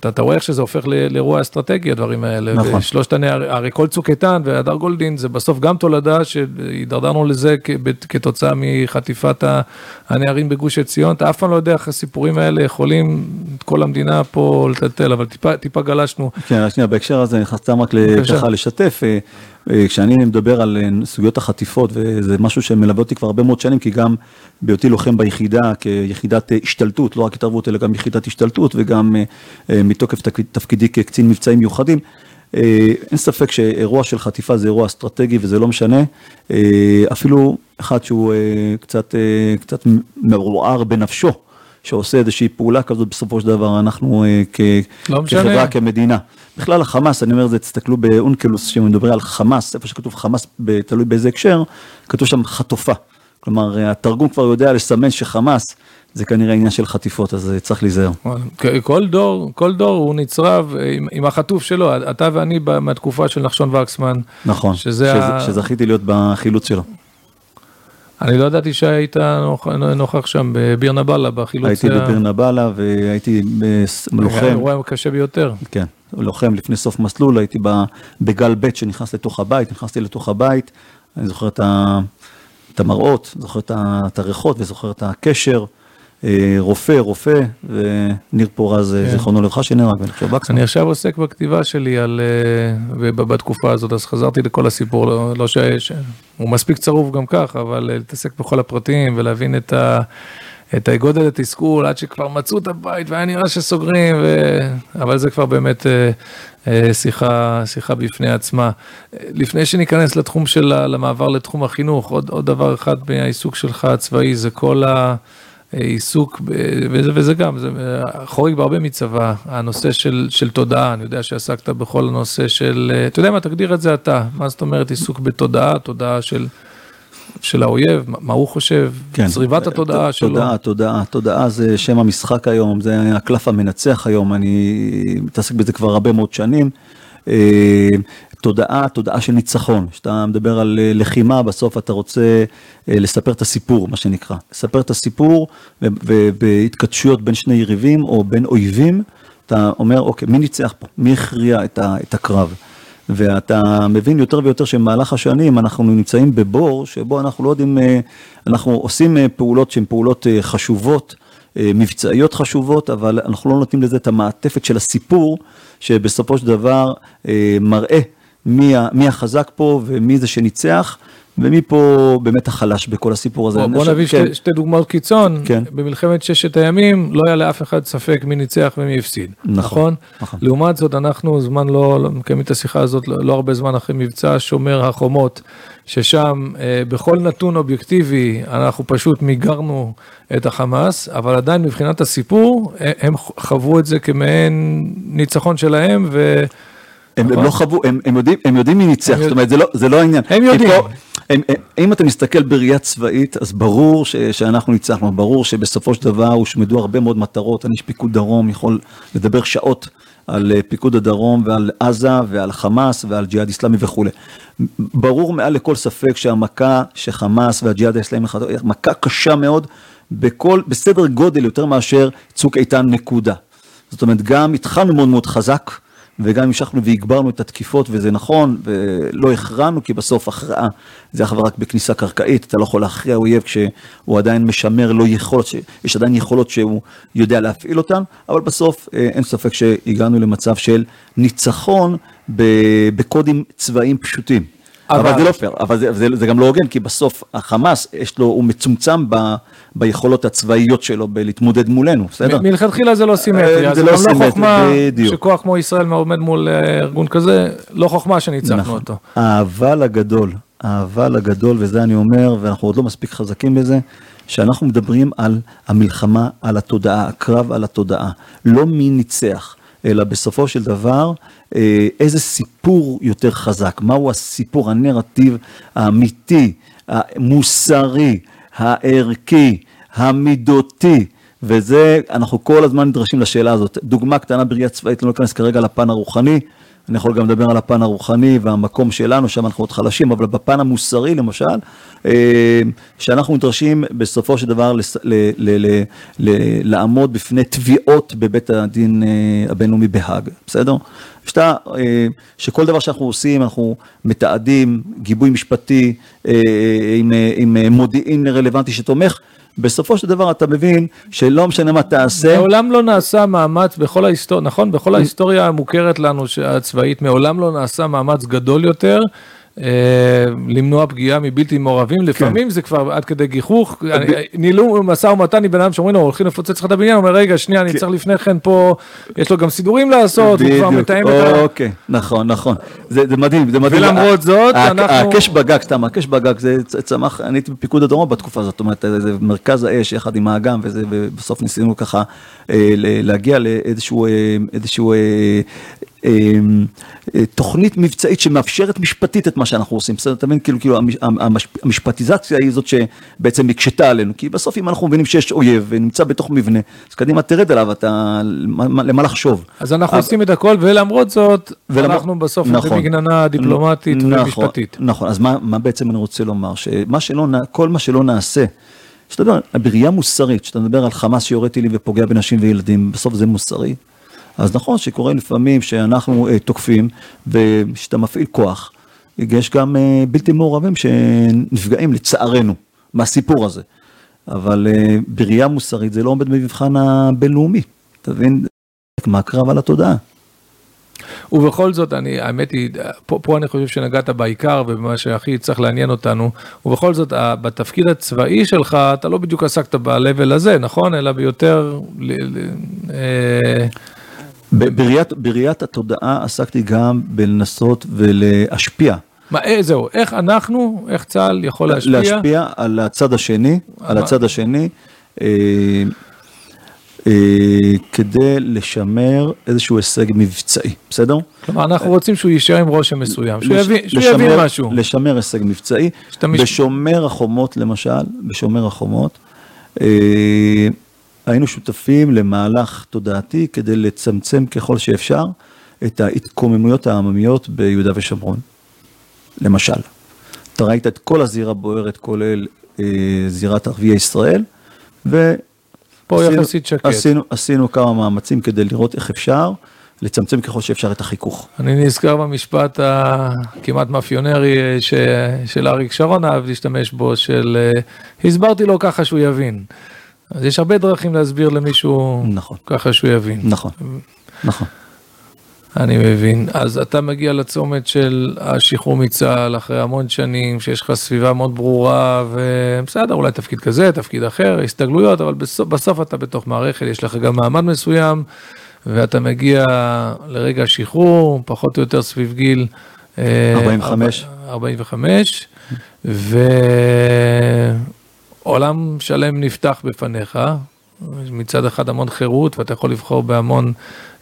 אתה, אתה רואה איך שזה הופך לאירוע אסטרטגי, הדברים האלה. נכון. שלושת הנערים, הרי כל צוק איתן והדר גולדין זה בסוף גם תולדה שהידרדרנו לזה כתוצאה מחטיפת הנערים בגוש עציון. אתה אף פעם לא יודע איך הסיפורים האלה יכולים את כל המדינה פה לטלטל, אבל טיפה, טיפה גלשנו. כן, שנייה, בהקשר הזה אני נכנס סתם רק ככה לשתף. אה, אה, כשאני מדבר על אה, סוגיות החטיפות, וזה משהו שמלווה אותי כבר הרבה מאוד שנים, כי גם בהיותי לוחם ביחידה, כיחידת השתלטות, לא רק התערבות, אלא גם יחידת השתלטות, וגם מתוקף תפקידי כקצין מבצעים מיוחדים, אין ספק שאירוע של חטיפה זה אירוע אסטרטגי וזה לא משנה, אפילו אחד שהוא קצת, קצת מעורער בנפשו. שעושה איזושהי פעולה כזאת בסופו של דבר, אנחנו כ... לא כחברה, כמדינה. בכלל החמאס, אני אומר את זה, תסתכלו באונקלוס, שמדברים על חמאס, איפה שכתוב חמאס, תלוי באיזה הקשר, כתוב שם חטופה. כלומר, התרגום כבר יודע לסמן שחמאס זה כנראה עניין של חטיפות, אז צריך להיזהר. כל דור, כל דור הוא נצרב עם, עם החטוף שלו, אתה ואני מהתקופה של נחשון וקסמן. נכון, שזה ה... שזכיתי להיות בחילוץ שלו. אני לא ידעתי שהיית נוכח שם בביר נבאללה, בחילוץ... הייתי בביר נבאללה והייתי לוחם. היה אירוע קשה ביותר. כן. לוחם לפני סוף מסלול, הייתי בגל ב' שנכנס לתוך הבית, נכנסתי לתוך הבית, אני זוכר את המראות, זוכר את הריחות וזוכר את הקשר. אה, רופא, רופא, וניר פורז, כן. זיכרונו לברכה, שנהרג, ואני חושב בקסמן. אני עכשיו עוסק בכתיבה שלי על, אה, בתקופה הזאת, אז חזרתי לכל הסיפור, לא, לא ש... הוא מספיק צרוף גם כך, אבל להתעסק בכל הפרטים ולהבין את ה... את הגודל התסכול עד שכבר מצאו את הבית והיה נראה שסוגרים, ו... אבל זה כבר באמת אה, אה, שיחה, שיחה בפני עצמה. לפני שניכנס לתחום של המעבר לתחום החינוך, עוד, עוד דבר אחד מהעיסוק שלך הצבאי זה כל העיסוק, וזה, וזה גם, זה חורג בהרבה מצבא, הנושא של, של תודעה, אני יודע שעסקת בכל הנושא של, אתה יודע מה, תגדיר את זה אתה, מה זאת אומרת עיסוק בתודעה, תודעה של... של האויב, מה הוא חושב, כן. זריבת התודעה שלו. תודעה, תודעה, תודעה זה שם המשחק היום, זה הקלף המנצח היום, אני מתעסק בזה כבר הרבה מאוד שנים. אה, תודעה, תודעה של ניצחון, כשאתה מדבר על אה, לחימה, בסוף אתה רוצה אה, לספר את הסיפור, מה שנקרא. לספר את הסיפור ובהתכתשויות בין שני יריבים או בין אויבים, אתה אומר, אוקיי, מי ניצח פה? מי הכריע את הקרב? ואתה מבין יותר ויותר שבמהלך השנים אנחנו נמצאים בבור שבו אנחנו לא יודעים, אה, אנחנו עושים אה, פעולות שהן פעולות אה, חשובות, מבצעיות חשובות, אבל אנחנו לא נותנים לזה את המעטפת של הסיפור, שבסופו של דבר מראה מי, מי החזק פה ומי זה שניצח. ומי פה באמת החלש בכל הסיפור הזה. בוא, בוא נביא כן. שתי, שתי דוגמאות קיצון, כן. במלחמת ששת הימים לא היה לאף אחד ספק מי ניצח ומי הפסיד, נכון? נכון? נכון. לעומת זאת אנחנו זמן לא, לא מקיימים את השיחה הזאת לא, לא הרבה זמן אחרי מבצע שומר החומות, ששם אה, בכל נתון אובייקטיבי אנחנו פשוט מיגרנו את החמאס, אבל עדיין מבחינת הסיפור הם חוו את זה כמעין ניצחון שלהם ו... הם, הם לא חוו, הם, הם, יודעים, הם יודעים מי ניצח, זאת אומרת, זה לא, זה לא העניין. הם יודעים. פה, הם, אם אתה מסתכל בראייה צבאית, אז ברור ש, שאנחנו ניצחנו, ברור שבסופו של דבר הושמדו הרבה מאוד מטרות, אני איש פיקוד דרום, יכול לדבר שעות על אה, פיקוד הדרום ועל עזה ועל חמאס ועל ג'יהאד איסלאמי וכולי. ברור מעל לכל ספק שהמכה שחמאס והג'יהאד האיסלאמי, מכה קשה מאוד, בכל, בסדר גודל יותר מאשר צוק איתן נקודה. זאת אומרת, גם התחלנו מאוד מאוד חזק, וגם המשכנו והגברנו את התקיפות, וזה נכון, ולא הכרענו, כי בסוף הכרעה זה אך ורק בכניסה קרקעית, אתה לא יכול להכריע אויב כשהוא עדיין משמר לו יכולות, יש עדיין יכולות שהוא יודע להפעיל אותן, אבל בסוף אה, אין ספק שהגענו למצב של ניצחון בקודים צבאיים פשוטים. אבל, אבל זה לא פייר, אבל זה, זה, זה גם לא הוגן, כי בסוף החמאס, יש לו, הוא מצומצם ב, ביכולות הצבאיות שלו בלהתמודד מולנו, בסדר? מלכתחילה זה לא סימטרי, זה לא, לא חוכמה שכוח כמו ישראל עומד מול ארגון כזה, לא חוכמה שניצחנו נכון. אותו. האבל הגדול, האבל הגדול, וזה אני אומר, ואנחנו עוד לא מספיק חזקים בזה, שאנחנו מדברים על המלחמה, על התודעה, הקרב על התודעה, לא מי ניצח. אלא בסופו של דבר, אה, איזה סיפור יותר חזק, מהו הסיפור, הנרטיב האמיתי, המוסרי, הערכי, המידותי, וזה, אנחנו כל הזמן נדרשים לשאלה הזאת. דוגמה קטנה בראייה צבאית, לא ניכנס כרגע לפן הרוחני, אני יכול גם לדבר על הפן הרוחני והמקום שלנו, שם אנחנו עוד חלשים, אבל בפן המוסרי למשל, אה, שאנחנו נדרשים בסופו של דבר לס, ל, ל, ל, ל, לעמוד בפני תביעות בבית הדין אה, הבינלאומי בהאג, בסדר? שאתה, אה, שכל דבר שאנחנו עושים, אנחנו מתעדים גיבוי משפטי עם, עם מודיעין רלוונטי שתומך. בסופו של דבר אתה מבין שלא משנה מה תעשה. מעולם לא נעשה מאמץ בכל ההיסטוריה, נכון? בכל ההיסטוריה המוכרת לנו הצבאית, מעולם לא נעשה מאמץ גדול יותר. אה, למנוע פגיעה מבלתי מעורבים, כן. לפעמים זה כבר עד כדי גיחוך, ניהלו משא ומתן עם בן אדם שאומרים לו, הולכים לפוצץ לך את הבניין, הוא אומר, רגע, שנייה, אני כן. צריך לפני כן פה, יש לו גם סידורים לעשות, הוא כבר מתאם את ה... אוקיי, נכון, נכון, זה מדהים, זה מדהים. ולמרות זאת, אנחנו... הקש בגג, סתם, הקש בגג, זה צמח, אני הייתי בפיקוד הדרום בתקופה הזאת, זאת אומרת, זה מרכז האש יחד עם האגם, ובסוף ניסינו ככה אה, להגיע לאיזשהו אה, תוכנית מבצעית שמאפשרת משפטית את מה שאנחנו עושים, בסדר? אתה מבין? כאילו, כאילו המשפטיזציה היא זאת שבעצם הקשתה עלינו, כי בסוף אם אנחנו מבינים שיש אויב ונמצא בתוך מבנה, אז קדימה תרד עליו, אתה, למה לחשוב? אז אנחנו עושים את הכל, ולמרות זאת, אנחנו בסוף נכון, מגננה דיפלומטית נכון, ומשפטית. נכון, אז מה בעצם אני רוצה לומר? שכל מה שלא נעשה, שאתה מדבר, בראייה מוסרית, שאתה מדבר על חמאס שיורה טילים ופוגע בנשים וילדים, בסוף זה מוסרי. אז נכון שקורה לפעמים שאנחנו uh, תוקפים ושאתה מפעיל כוח, יש גם uh, בלתי מעורבים שנפגעים לצערנו מהסיפור הזה. אבל uh, בראייה מוסרית זה לא עומד במבחן הבינלאומי, אתה מבין? מהקרב על התודעה. ובכל זאת, אני, האמת היא, פה, פה אני חושב שנגעת בעיקר ובמה שהכי צריך לעניין אותנו, ובכל זאת, בתפקיד הצבאי שלך, אתה לא בדיוק עסקת ב-level הזה, נכון? אלא ביותר... ל, ל, אה, בראיית, בראיית התודעה עסקתי גם בלנסות ולהשפיע. מה, אה, זהו, איך אנחנו, איך צה"ל יכול להשפיע? להשפיע על הצד השני, על הצד השני, אה, אה, כדי לשמר איזשהו הישג מבצעי, בסדר? כלומר, אנחנו רוצים שהוא יישאר עם רושם מסוים, שהוא, לש, יבין, שהוא לשמר, יבין משהו. לשמר הישג מבצעי. בשומר החומות למשל, בשומר החומות, אה, היינו שותפים למהלך תודעתי כדי לצמצם ככל שאפשר את ההתקוממויות העממיות ביהודה ושומרון. למשל, אתה ראית את כל הזירה בוערת, כולל אה, זירת ערביי ישראל, ו... פה עשינו, יחסית שקט. עשינו, עשינו כמה מאמצים כדי לראות איך אפשר לצמצם ככל שאפשר את החיכוך. אני נזכר במשפט הכמעט מאפיונרי אה, ש... של אריק שרון אהב להשתמש בו, של אה, הסברתי לו ככה שהוא יבין. אז יש הרבה דרכים להסביר למישהו נכון. ככה שהוא יבין. נכון, נכון. אני מבין. אז אתה מגיע לצומת של השחרור מצה"ל אחרי המון שנים, שיש לך סביבה מאוד ברורה, ובסדר, אולי תפקיד כזה, תפקיד אחר, הסתגלויות, אבל בסוף, בסוף אתה בתוך מערכת, יש לך גם מעמד מסוים, ואתה מגיע לרגע השחרור, פחות או יותר סביב גיל... 45. 45, ו... עולם שלם נפתח בפניך, מצד אחד המון חירות ואתה יכול לבחור בהמון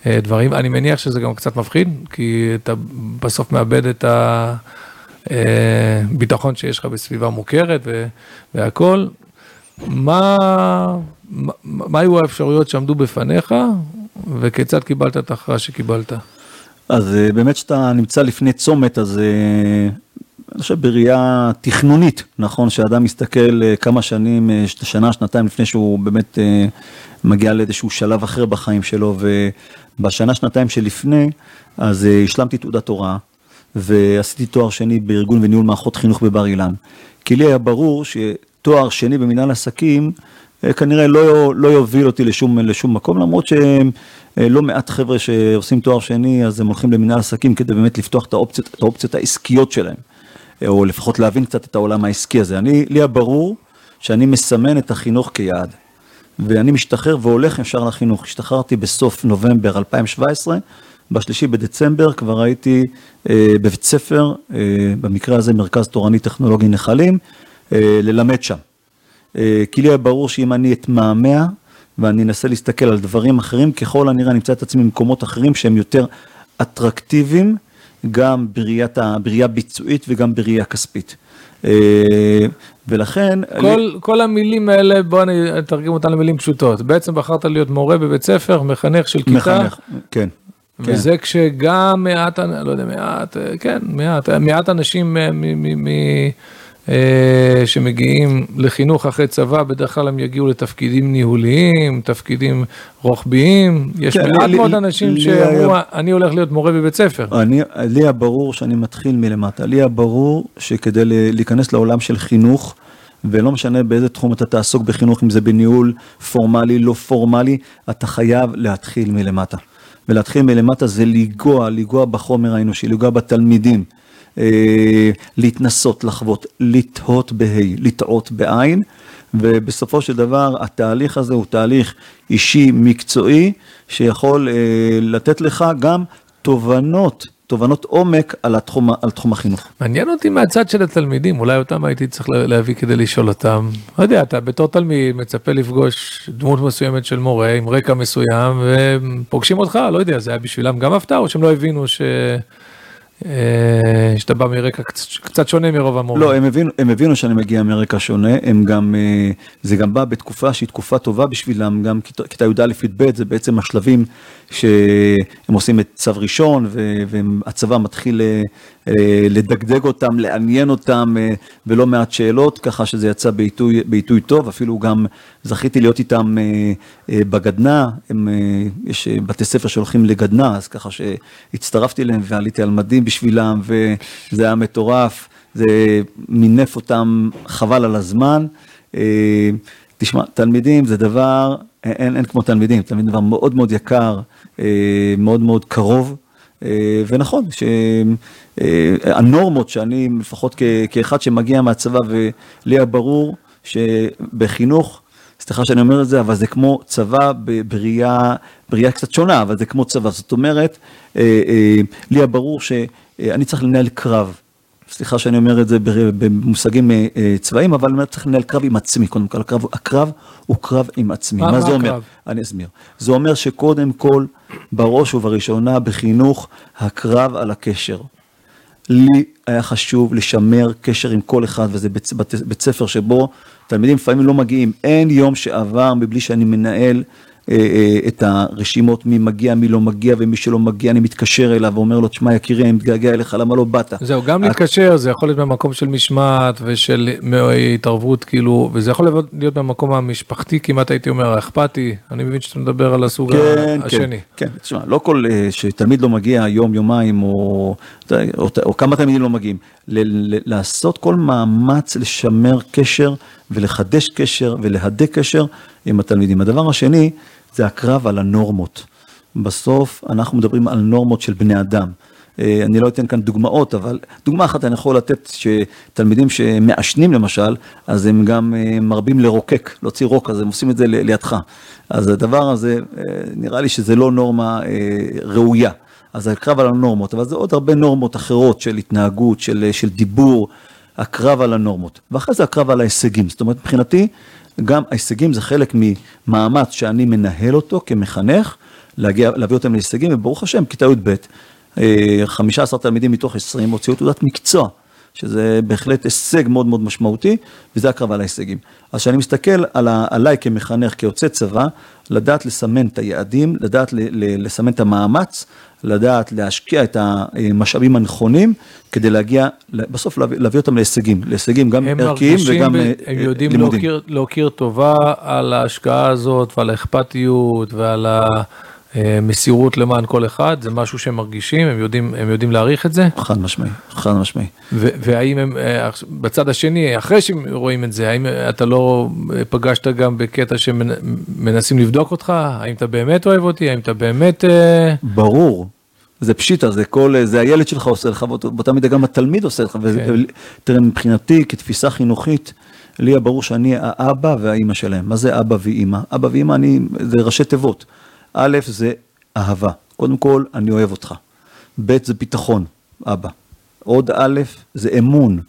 אה, דברים. אני מניח שזה גם קצת מפחיד, כי אתה בסוף מאבד את הביטחון אה, שיש לך בסביבה מוכרת והכול. מה, מה, מה היו האפשרויות שעמדו בפניך וכיצד קיבלת את ההכרעה שקיבלת? אז אה, באמת כשאתה נמצא לפני צומת, אז אני חושב בראייה תכנונית, נכון, שאדם מסתכל אה, כמה שנים, אה, שנה, שנתיים לפני שהוא באמת אה, מגיע לאיזשהו שלב אחר בחיים שלו, ובשנה, שנתיים שלפני, אז השלמתי תעודת הוראה, ועשיתי תואר שני בארגון וניהול מערכות חינוך בבר אילן. כי לי היה ברור שתואר שני במנהל עסקים, כנראה לא, לא יוביל אותי לשום, לשום מקום, למרות שלא מעט חבר'ה שעושים תואר שני, אז הם הולכים למנהל עסקים כדי באמת לפתוח את האופציות, את האופציות העסקיות שלהם. או לפחות להבין קצת את העולם העסקי הזה. אני, לי הברור שאני מסמן את החינוך כיעד. ואני משתחרר והולך ישר לחינוך. השתחררתי בסוף נובמבר 2017, בשלישי בדצמבר כבר הייתי אה, בבית ספר, אה, במקרה הזה מרכז תורני טכנולוגי נחלים, אה, ללמד שם. אה, כי לי היה ברור שאם אני אתמהמה ואני אנסה להסתכל על דברים אחרים, ככל הנראה אני אמצא את עצמי במקומות אחרים שהם יותר אטרקטיביים, גם בראיית, בראייה ביצועית וגם בראייה כספית. אה, ולכן... כל, לי... כל המילים האלה, בוא אני אתרגם אותן למילים פשוטות. בעצם בחרת להיות מורה בבית ספר, מחנך של כיתה. מחנך, כן. וזה כן. כשגם מעט, לא יודע, מעט, כן, מעט, מעט אנשים מ... מ, מ אה, שמגיעים לחינוך אחרי צבא, בדרך כלל הם יגיעו לתפקידים ניהוליים, תפקידים רוחביים. יש כן, מעט לי, מאוד אנשים שאמרו, היה... אני הולך להיות מורה בבית ספר. אני, לי היה ברור שאני מתחיל מלמטה. לי היה ברור שכדי להיכנס לעולם של חינוך, ולא משנה באיזה תחום אתה תעסוק בחינוך, אם זה בניהול פורמלי, לא פורמלי, אתה חייב להתחיל מלמטה. ולהתחיל מלמטה זה לנגוע, לנגוע בחומר האנושי, לנגוע בתלמידים. אה, להתנסות, לחוות, לתהות בה', לטעות בעין, ובסופו של דבר התהליך הזה הוא תהליך אישי, מקצועי, שיכול אה, לתת לך גם תובנות. תובנות עומק על התחום, על תחום החינוך. מעניין אותי מהצד של התלמידים, אולי אותם הייתי צריך להביא כדי לשאול אותם. לא יודע, אתה בתור תלמיד מצפה לפגוש דמות מסוימת של מורה עם רקע מסוים, ופוגשים אותך, לא יודע, זה היה בשבילם גם הפתעה, או שהם לא הבינו ש... אה, שאתה בא מרקע קצת שונה מרוב המורים. לא, הם הבינו, הם הבינו שאני מגיע מרקע שונה, הם גם, אה, זה גם בא בתקופה שהיא תקופה טובה בשבילם, גם כיתה י"א-י"ב זה בעצם השלבים שהם עושים את צו ראשון והצבא מתחיל אה, לדגדג אותם, לעניין אותם ולא מעט שאלות, ככה שזה יצא בעיתוי, בעיתוי טוב, אפילו גם זכיתי להיות איתם בגדנ"ע, יש בתי ספר שהולכים לגדנ"ע, אז ככה שהצטרפתי אליהם ועליתי על מדים בשבילם, וזה היה מטורף, זה מינף אותם חבל על הזמן. אה, תשמע, תלמידים זה דבר, אין, אין כמו תלמידים, תלמידים דבר מאוד מאוד יקר, אה, מאוד מאוד קרוב. אה, ונכון, שהנורמות שאני, לפחות כאחד שמגיע מהצבא, ולי היה ברור שבחינוך, סליחה שאני אומר את זה, אבל זה כמו צבא בראייה, בראייה קצת שונה, אבל זה כמו צבא. זאת אומרת, לי היה ברור ש... אה, אני צריך לנהל קרב. סליחה שאני אומר את זה במושגים אה, אה, צבאיים, אבל אני צריך לנהל קרב עם עצמי, קודם כל, הקרב, הקרב הוא קרב עם עצמי. מה, מה זה הקרב? אומר? אני אסביר. זה אומר שקודם כל, בראש ובראשונה בחינוך, הקרב על הקשר. לי היה חשוב לשמר קשר עם כל אחד, וזה בית, בית, בית ספר שבו תלמידים לפעמים לא מגיעים. אין יום שעבר מבלי שאני מנהל את הרשימות, מי מגיע, מי לא מגיע, ומי שלא מגיע, אני מתקשר אליו ואומר לו, תשמע יקירי, אני מתגעגע אליך, למה לא באת? זהו, גם להתקשר, זה יכול להיות במקום של משמעת ושל התערבות, כאילו, וזה יכול להיות במקום המשפחתי, כמעט הייתי אומר, האכפתי, אני מבין שאתה מדבר על הסוג כן, השני. כן, כן, תשמע, לא כל, אה, שתלמיד לא מגיע יום, יומיים, או כמה תלמידים לא מגיעים, לעשות כל מאמץ לשמר קשר ולחדש קשר ולהדק קשר עם התלמידים. הדבר השני, זה הקרב על הנורמות. בסוף אנחנו מדברים על נורמות של בני אדם. אה, אני לא אתן כאן דוגמאות, אבל דוגמה אחת אני יכול לתת שתלמידים שמעשנים למשל, אז הם גם אה, מרבים לרוקק, להוציא רוק, אז הם עושים את זה לידך. אז הדבר הזה, אה, נראה לי שזה לא נורמה ראויה. אז הקרב על הנורמות, אבל זה עוד הרבה נורמות אחרות של התנהגות, של, של דיבור, הקרב על הנורמות. ואחרי זה הקרב על ההישגים. זאת אומרת, מבחינתי, גם ההישגים זה חלק ממאמץ שאני מנהל אותו כמחנך, להגיע, להביא אותם להישגים, וברוך השם, כיתה י"ב, 15 אה, תלמידים מתוך 20 הוציאו תעודת מקצוע, שזה בהחלט הישג מאוד מאוד משמעותי, וזה הקרב על ההישגים. אז כשאני מסתכל על ה, עליי כמחנך, כיוצא צבא, לדעת לסמן את היעדים, לדעת ל, ל, לסמן את המאמץ, לדעת להשקיע את המשאבים הנכונים כדי להגיע, בסוף להביא, להביא אותם להישגים, להישגים גם ערכיים וגם ב, אה, הם יודעים להוקיר, להוקיר טובה על ההשקעה הזאת ועל האכפתיות ועל המסירות למען כל אחד, זה משהו שהם מרגישים, הם יודעים, הם יודעים להעריך את זה? חד משמעי, חד משמעי. והאם הם, אה, בצד השני, אחרי שהם רואים את זה, האם אתה לא פגשת גם בקטע שמנסים לבדוק אותך? האם אתה באמת אוהב אותי? האם אתה באמת... ברור. זה פשיטה, זה כל, זה הילד שלך עושה לך, באותה מידה גם התלמיד עושה לך. כן. תראה, מבחינתי, כתפיסה חינוכית, לי היה ברור שאני האבא והאימא שלהם. מה זה אבא ואימא? אבא ואימא, אני, זה ראשי תיבות. א', זה אהבה. קודם כל, אני אוהב אותך. ב', זה ביטחון, אבא. עוד א', זה אמון.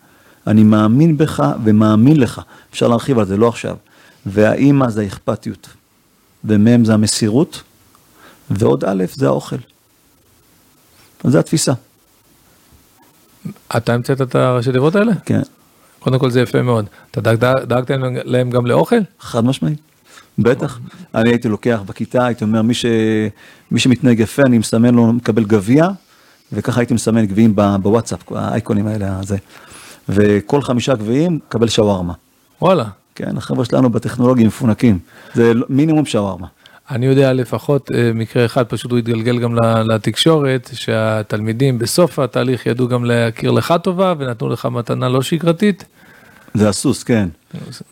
אני מאמין בך ומאמין לך. אפשר להרחיב על זה, לא עכשיו. והאימא זה האכפתיות. ומ' זה המסירות. ועוד א', זה האוכל. אז זו התפיסה. אתה המצאת את הראשי תיבות האלה? כן. קודם כל זה יפה מאוד. אתה דאגת להם גם לאוכל? חד משמעי. בטח. אני הייתי לוקח בכיתה, הייתי אומר, מי, ש... מי שמתנהג יפה, אני מסמן לו, מקבל גביע, וככה הייתי מסמן גביעים בוואטסאפ, האייקונים האלה, הזה. וכל חמישה גביעים, קבל שווארמה. וואלה. כן, החבר'ה שלנו בטכנולוגיה מפונקים. זה מינימום שווארמה. אני יודע לפחות אה, מקרה אחד, פשוט הוא התגלגל גם לתקשורת, שהתלמידים בסוף התהליך ידעו גם להכיר לך טובה ונתנו לך מתנה לא שגרתית. זה הסוס, כן.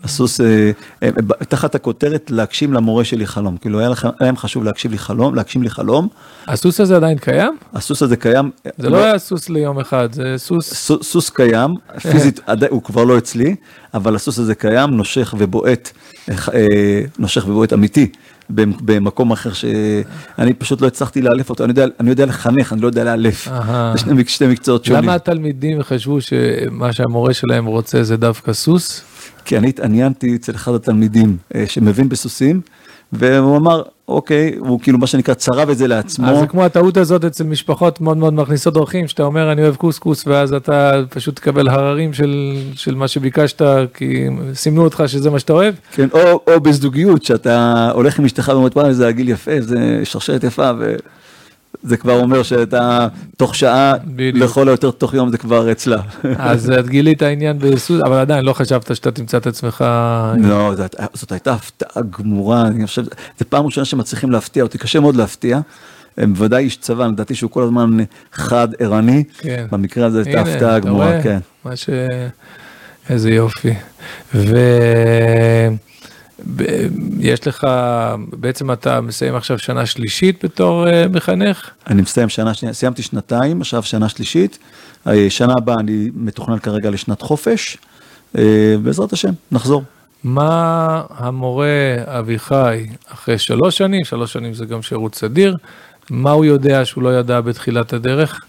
הסוס, אה, אה, תחת הכותרת להגשים למורה שלי חלום. כאילו היה להם חשוב להקשיב לי חלום, להגשים לי חלום. הסוס הזה עדיין קיים? הסוס הזה קיים. זה לא היה סוס ליום אחד, זה סוס... סוס קיים, פיזית הוא כבר לא אצלי, אבל הסוס הזה קיים, נושך ובועט, נושך ובועט אמיתי. במקום אחר שאני פשוט לא הצלחתי לאלף אותו, אני יודע, אני יודע לחנך, אני לא יודע לאלף. זה שני, שני מקצועות שונים. למה התלמידים חשבו שמה שהמורה שלהם רוצה זה דווקא סוס? כי אני התעניינתי אצל אחד התלמידים אה, שמבין בסוסים, והוא אמר, אוקיי, הוא כאילו מה שנקרא צרב את זה לעצמו. אז זה כמו הטעות הזאת אצל משפחות מאוד מאוד מכניסות אורחים, שאתה אומר אני אוהב קוסקוס, ואז אתה פשוט תקבל הררים של, של מה שביקשת, כי סימנו אותך שזה מה שאתה אוהב. כן, או, או בזוגיות, שאתה הולך עם אשתך ואומרת, וואי, זה הגיל יפה, זה שרשרת יפה, ו... זה כבר אומר שאתה תוך שעה, בדיוק. לכל היותר תוך יום זה כבר אצלה. אז את גילית העניין בסוס, אבל עדיין לא חשבת שאתה תמצא את עצמך... לא, זאת, זאת הייתה הפתעה גמורה, אני חושב, זו פעם ראשונה שמצליחים להפתיע אותי, קשה מאוד להפתיע. בוודאי איש צבא, לדעתי שהוא כל הזמן חד, ערני. כן. במקרה הזה הייתה הפתעה גמורה, כן. מה ש... איזה יופי. ו... יש לך, בעצם אתה מסיים עכשיו שנה שלישית בתור uh, מחנך? אני מסיים שנה שנייה, סיימתי שנתיים, עכשיו שנה שלישית. אה, שנה הבאה אני מתוכנן כרגע לשנת חופש, uh, בעזרת השם, נחזור. מה המורה אביחי, אחרי שלוש שנים, שלוש שנים זה גם שירות סדיר, מה הוא יודע שהוא לא ידע בתחילת הדרך?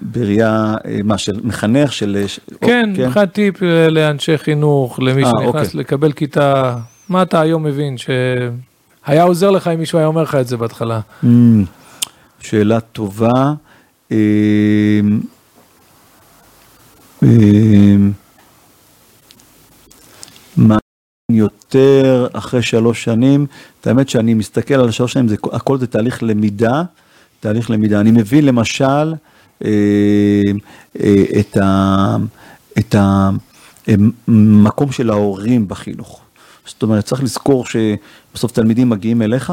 בראייה, מה, של מחנך, של... כן, מבחינת כן? טיפ לאנשי חינוך, למי 아, שנכנס אוקיי. לקבל כיתה, מה אתה היום מבין שהיה עוזר לך אם מישהו היה אומר לך את זה בהתחלה? Mm, שאלה טובה. מה יותר אחרי שלוש שנים, את האמת שאני מסתכל על שלוש שנים, זה, הכל זה תהליך למידה. תהליך למידה. אני מבין למשל אה, אה, את, ה, את המקום של ההורים בחינוך. זאת אומרת, צריך לזכור שבסוף תלמידים מגיעים אליך,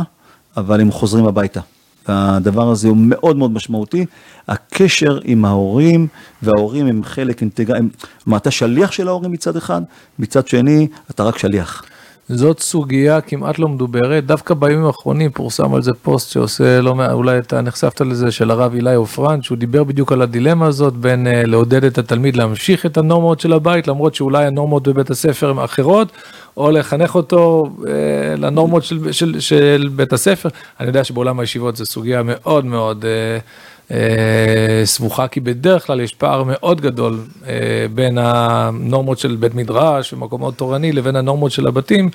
אבל הם חוזרים הביתה. הדבר הזה הוא מאוד מאוד משמעותי, הקשר עם ההורים, וההורים הם חלק אינטגרלי, כלומר אתה שליח של ההורים מצד אחד, מצד שני אתה רק שליח. זאת סוגיה כמעט לא מדוברת, דווקא בימים האחרונים פורסם על זה פוסט שעושה, לא, אולי אתה נחשפת לזה, של הרב אילי עופרן, שהוא דיבר בדיוק על הדילמה הזאת בין uh, לעודד את התלמיד להמשיך את הנורמות של הבית, למרות שאולי הנורמות בבית הספר הן אחרות, או לחנך אותו uh, לנורמות של, של, של בית הספר. אני יודע שבעולם הישיבות זו סוגיה מאוד מאוד... אה, סבוכה, כי בדרך כלל יש פער מאוד גדול אה, בין הנורמות של בית מדרש ומקומות תורני לבין הנורמות של הבתים,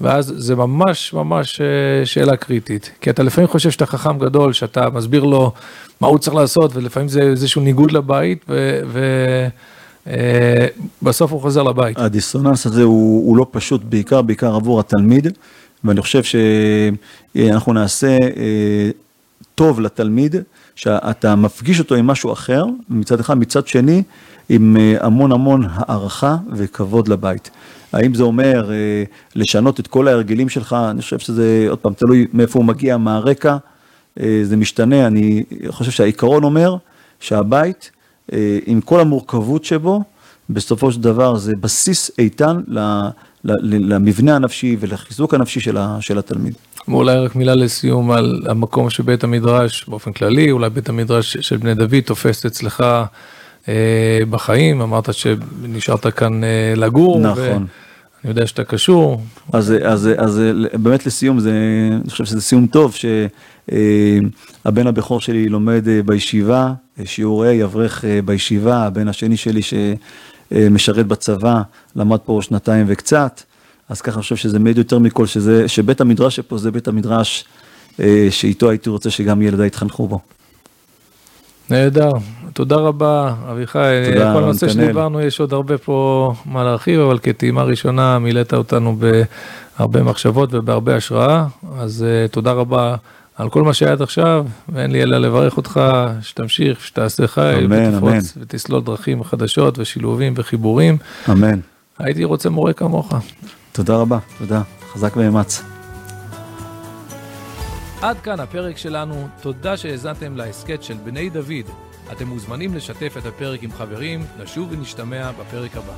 ואז זה ממש ממש אה, שאלה קריטית. כי אתה לפעמים חושב שאתה חכם גדול, שאתה מסביר לו מה הוא צריך לעשות, ולפעמים זה איזשהו ניגוד לבית, ובסוף הוא חוזר לבית. הדיסוננס הזה הוא, הוא לא פשוט, בעיקר, בעיקר עבור התלמיד, ואני חושב שאנחנו נעשה טוב לתלמיד. שאתה מפגיש אותו עם משהו אחר, מצד אחד, מצד שני, עם אה, המון המון הערכה וכבוד לבית. האם זה אומר אה, לשנות את כל ההרגלים שלך? אני חושב שזה, עוד פעם, תלוי מאיפה הוא מגיע, מה הרקע, אה, זה משתנה. אני חושב שהעיקרון אומר שהבית, עם כל המורכבות שבו, בסופו של דבר זה בסיס איתן למבנה הנפשי ולחיזוק הנפשי של התלמיד. ואולי רק מילה לסיום על המקום שבית המדרש, באופן כללי, אולי בית המדרש של בני דוד תופס אצלך אה, בחיים, אמרת שנשארת כאן אה, לגור. נכון. אני יודע שאתה קשור. אז, אז, אז באמת לסיום, זה, אני חושב שזה סיום טוב, שהבן הבכור שלי לומד בישיבה, שיעורי אברך בישיבה, הבן השני שלי שמשרת בצבא, למד פה שנתיים וקצת. אז ככה אני חושב שזה מעיד יותר מכל, שזה, שבית המדרש שפה זה בית המדרש אה, שאיתו הייתי רוצה שגם ילדיי יתחנכו בו. נהדר, תודה רבה אביחי, תודה, כל נושא שדיברנו יש עוד הרבה פה מה להרחיב, אבל כטעימה ראשונה מילאת אותנו בהרבה מחשבות ובהרבה השראה, אז uh, תודה רבה על כל מה שהיה עד עכשיו, ואין לי אלא לברך אותך שתמשיך, שתעשה חי, ותפרוץ ותסלול דרכים חדשות ושילובים וחיבורים. אמן. הייתי רוצה מורה כמוך. תודה רבה, תודה. חזק ואמץ. עד כאן הפרק שלנו, תודה שהאזנתם להסכת של בני דוד. אתם מוזמנים לשתף את הפרק עם חברים, נשוב ונשתמע בפרק הבא.